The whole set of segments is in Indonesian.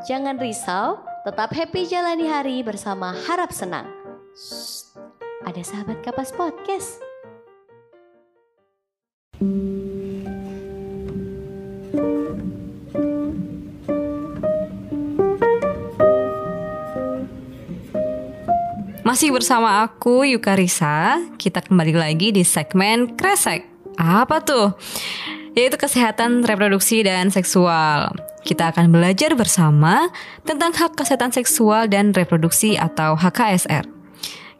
Jangan risau, tetap happy jalani hari bersama harap senang. Shh, ada sahabat kapas podcast. Masih bersama aku Yukarisa, kita kembali lagi di segmen Kresek. Apa tuh? Yaitu kesehatan reproduksi dan seksual. Kita akan belajar bersama tentang hak kesehatan seksual dan reproduksi atau HKSR.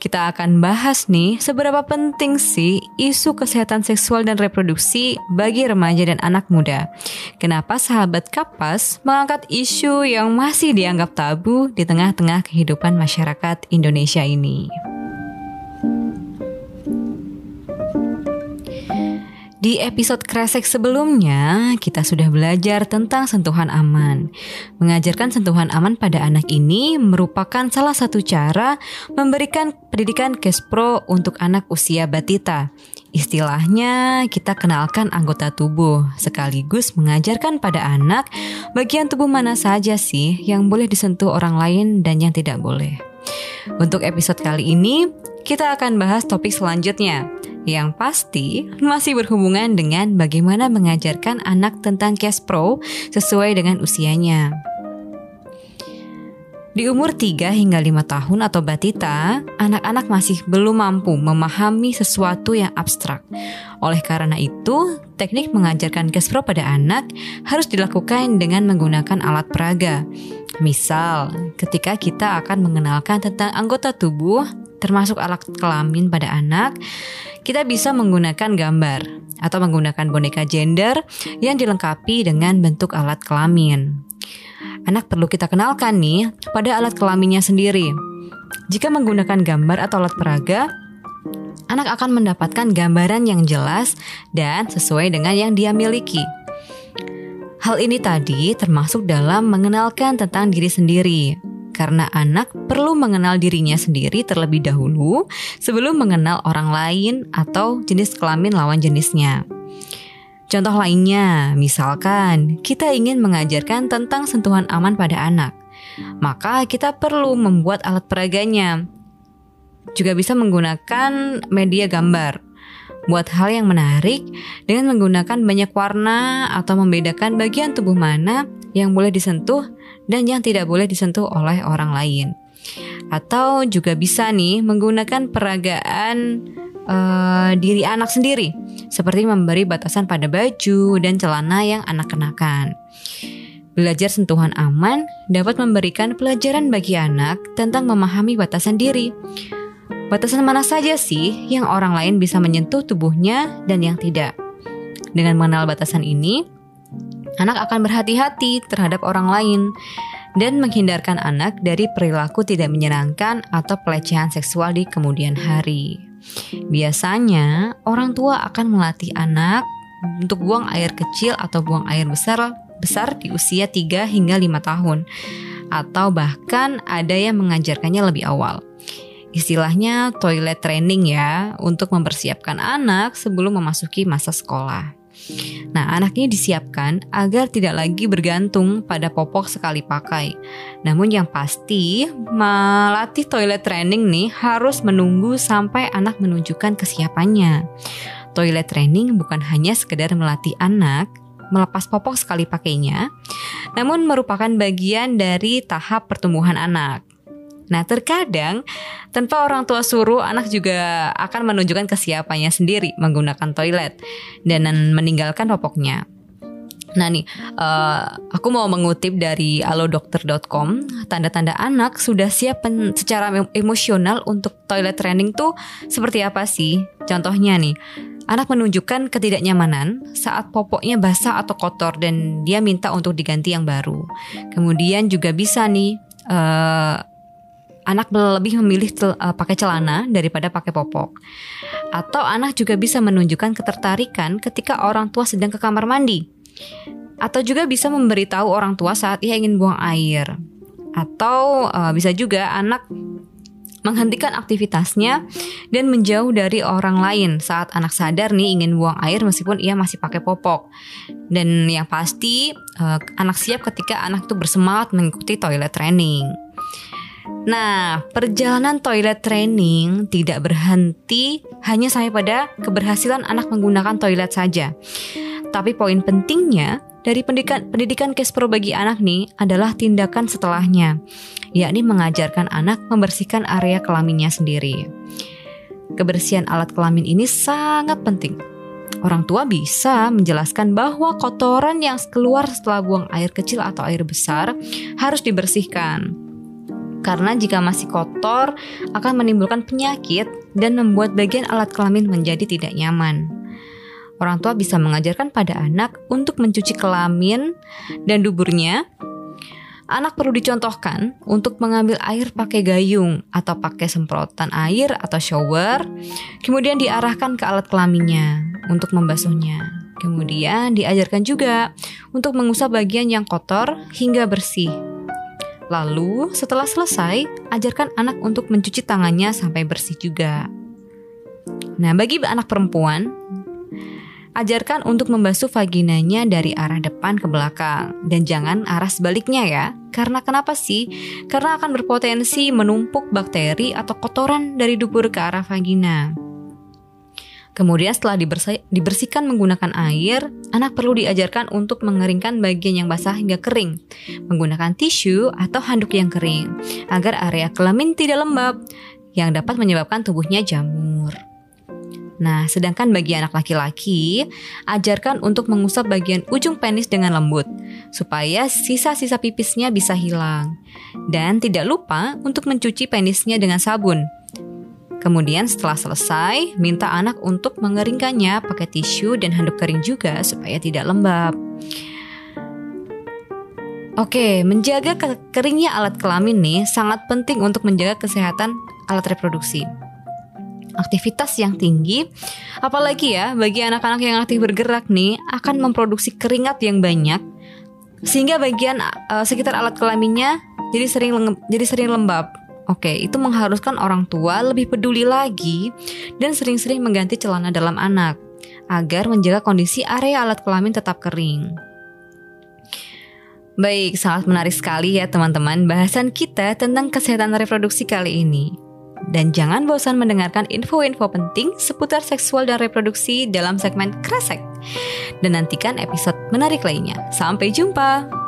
Kita akan bahas nih seberapa penting sih isu kesehatan seksual dan reproduksi bagi remaja dan anak muda. Kenapa sahabat Kapas mengangkat isu yang masih dianggap tabu di tengah-tengah kehidupan masyarakat Indonesia ini. Di episode Kresek sebelumnya, kita sudah belajar tentang sentuhan aman. Mengajarkan sentuhan aman pada anak ini merupakan salah satu cara memberikan pendidikan Kespro untuk anak usia batita. Istilahnya, kita kenalkan anggota tubuh, sekaligus mengajarkan pada anak bagian tubuh mana saja sih yang boleh disentuh orang lain dan yang tidak boleh. Untuk episode kali ini, kita akan bahas topik selanjutnya, yang pasti masih berhubungan dengan bagaimana mengajarkan anak tentang cash pro sesuai dengan usianya. Di umur 3 hingga 5 tahun atau batita, anak-anak masih belum mampu memahami sesuatu yang abstrak. Oleh karena itu, teknik mengajarkan cash pro pada anak harus dilakukan dengan menggunakan alat peraga. Misal, ketika kita akan mengenalkan tentang anggota tubuh, termasuk alat kelamin pada anak, kita bisa menggunakan gambar atau menggunakan boneka gender yang dilengkapi dengan bentuk alat kelamin. Anak perlu kita kenalkan nih pada alat kelaminnya sendiri. Jika menggunakan gambar atau alat peraga, anak akan mendapatkan gambaran yang jelas dan sesuai dengan yang dia miliki. Hal ini tadi termasuk dalam mengenalkan tentang diri sendiri, karena anak perlu mengenal dirinya sendiri terlebih dahulu sebelum mengenal orang lain atau jenis kelamin lawan jenisnya. Contoh lainnya, misalkan kita ingin mengajarkan tentang sentuhan aman pada anak, maka kita perlu membuat alat peraganya. Juga bisa menggunakan media gambar. Buat hal yang menarik dengan menggunakan banyak warna atau membedakan bagian tubuh mana yang boleh disentuh dan yang tidak boleh disentuh oleh orang lain. Atau juga bisa nih menggunakan peragaan uh, diri anak sendiri, seperti memberi batasan pada baju dan celana yang anak kenakan. Belajar sentuhan aman dapat memberikan pelajaran bagi anak tentang memahami batasan diri. Batasan mana saja sih yang orang lain bisa menyentuh tubuhnya dan yang tidak? Dengan mengenal batasan ini, anak akan berhati-hati terhadap orang lain dan menghindar,kan anak dari perilaku tidak menyenangkan atau pelecehan seksual di kemudian hari. Biasanya, orang tua akan melatih anak untuk buang air kecil atau buang air besar besar di usia 3 hingga 5 tahun atau bahkan ada yang mengajarkannya lebih awal. Istilahnya toilet training ya untuk mempersiapkan anak sebelum memasuki masa sekolah. Nah, anaknya disiapkan agar tidak lagi bergantung pada popok sekali pakai. Namun yang pasti, melatih toilet training nih harus menunggu sampai anak menunjukkan kesiapannya. Toilet training bukan hanya sekedar melatih anak melepas popok sekali pakainya, namun merupakan bagian dari tahap pertumbuhan anak. Nah, terkadang tanpa orang tua suruh, anak juga akan menunjukkan kesiapannya sendiri menggunakan toilet dan meninggalkan popoknya. Nah nih, uh, aku mau mengutip dari alodokter.com, tanda-tanda anak sudah siap secara emosional untuk toilet training tuh seperti apa sih? Contohnya nih, anak menunjukkan ketidaknyamanan saat popoknya basah atau kotor dan dia minta untuk diganti yang baru. Kemudian juga bisa nih, uh, anak lebih memilih tel, uh, pakai celana daripada pakai popok. Atau anak juga bisa menunjukkan ketertarikan ketika orang tua sedang ke kamar mandi. Atau juga bisa memberitahu orang tua saat ia ingin buang air. Atau uh, bisa juga anak menghentikan aktivitasnya dan menjauh dari orang lain saat anak sadar nih ingin buang air meskipun ia masih pakai popok. Dan yang pasti uh, anak siap ketika anak itu bersemangat mengikuti toilet training. Nah, perjalanan toilet training tidak berhenti hanya sampai pada keberhasilan anak menggunakan toilet saja. Tapi poin pentingnya dari pendidikan pendidikan Kespro bagi anak nih adalah tindakan setelahnya, yakni mengajarkan anak membersihkan area kelaminnya sendiri. Kebersihan alat kelamin ini sangat penting. Orang tua bisa menjelaskan bahwa kotoran yang keluar setelah buang air kecil atau air besar harus dibersihkan. Karena jika masih kotor akan menimbulkan penyakit dan membuat bagian alat kelamin menjadi tidak nyaman orang tua bisa mengajarkan pada anak untuk mencuci kelamin dan duburnya. Anak perlu dicontohkan untuk mengambil air pakai gayung atau pakai semprotan air atau shower, kemudian diarahkan ke alat kelaminnya untuk membasuhnya. Kemudian diajarkan juga untuk mengusap bagian yang kotor hingga bersih. Lalu, setelah selesai, ajarkan anak untuk mencuci tangannya sampai bersih juga. Nah, bagi anak perempuan, Ajarkan untuk membasuh vaginanya dari arah depan ke belakang dan jangan arah sebaliknya ya. Karena kenapa sih? Karena akan berpotensi menumpuk bakteri atau kotoran dari dubur ke arah vagina. Kemudian setelah dibersihkan menggunakan air, anak perlu diajarkan untuk mengeringkan bagian yang basah hingga kering, menggunakan tisu atau handuk yang kering, agar area kelamin tidak lembab, yang dapat menyebabkan tubuhnya jamur. Nah, sedangkan bagi anak laki-laki, ajarkan untuk mengusap bagian ujung penis dengan lembut, supaya sisa-sisa pipisnya bisa hilang. Dan tidak lupa untuk mencuci penisnya dengan sabun. Kemudian setelah selesai, minta anak untuk mengeringkannya pakai tisu dan handuk kering juga supaya tidak lembab. Oke, menjaga keringnya alat kelamin nih sangat penting untuk menjaga kesehatan alat reproduksi aktivitas yang tinggi, apalagi ya bagi anak-anak yang aktif bergerak nih akan memproduksi keringat yang banyak sehingga bagian uh, sekitar alat kelaminnya jadi sering jadi sering lembab. Oke, itu mengharuskan orang tua lebih peduli lagi dan sering-sering mengganti celana dalam anak agar menjaga kondisi area alat kelamin tetap kering. Baik, sangat menarik sekali ya teman-teman bahasan kita tentang kesehatan reproduksi kali ini. Dan jangan bosan mendengarkan info-info penting seputar seksual dan reproduksi dalam segmen Kresek. Dan nantikan episode menarik lainnya. Sampai jumpa!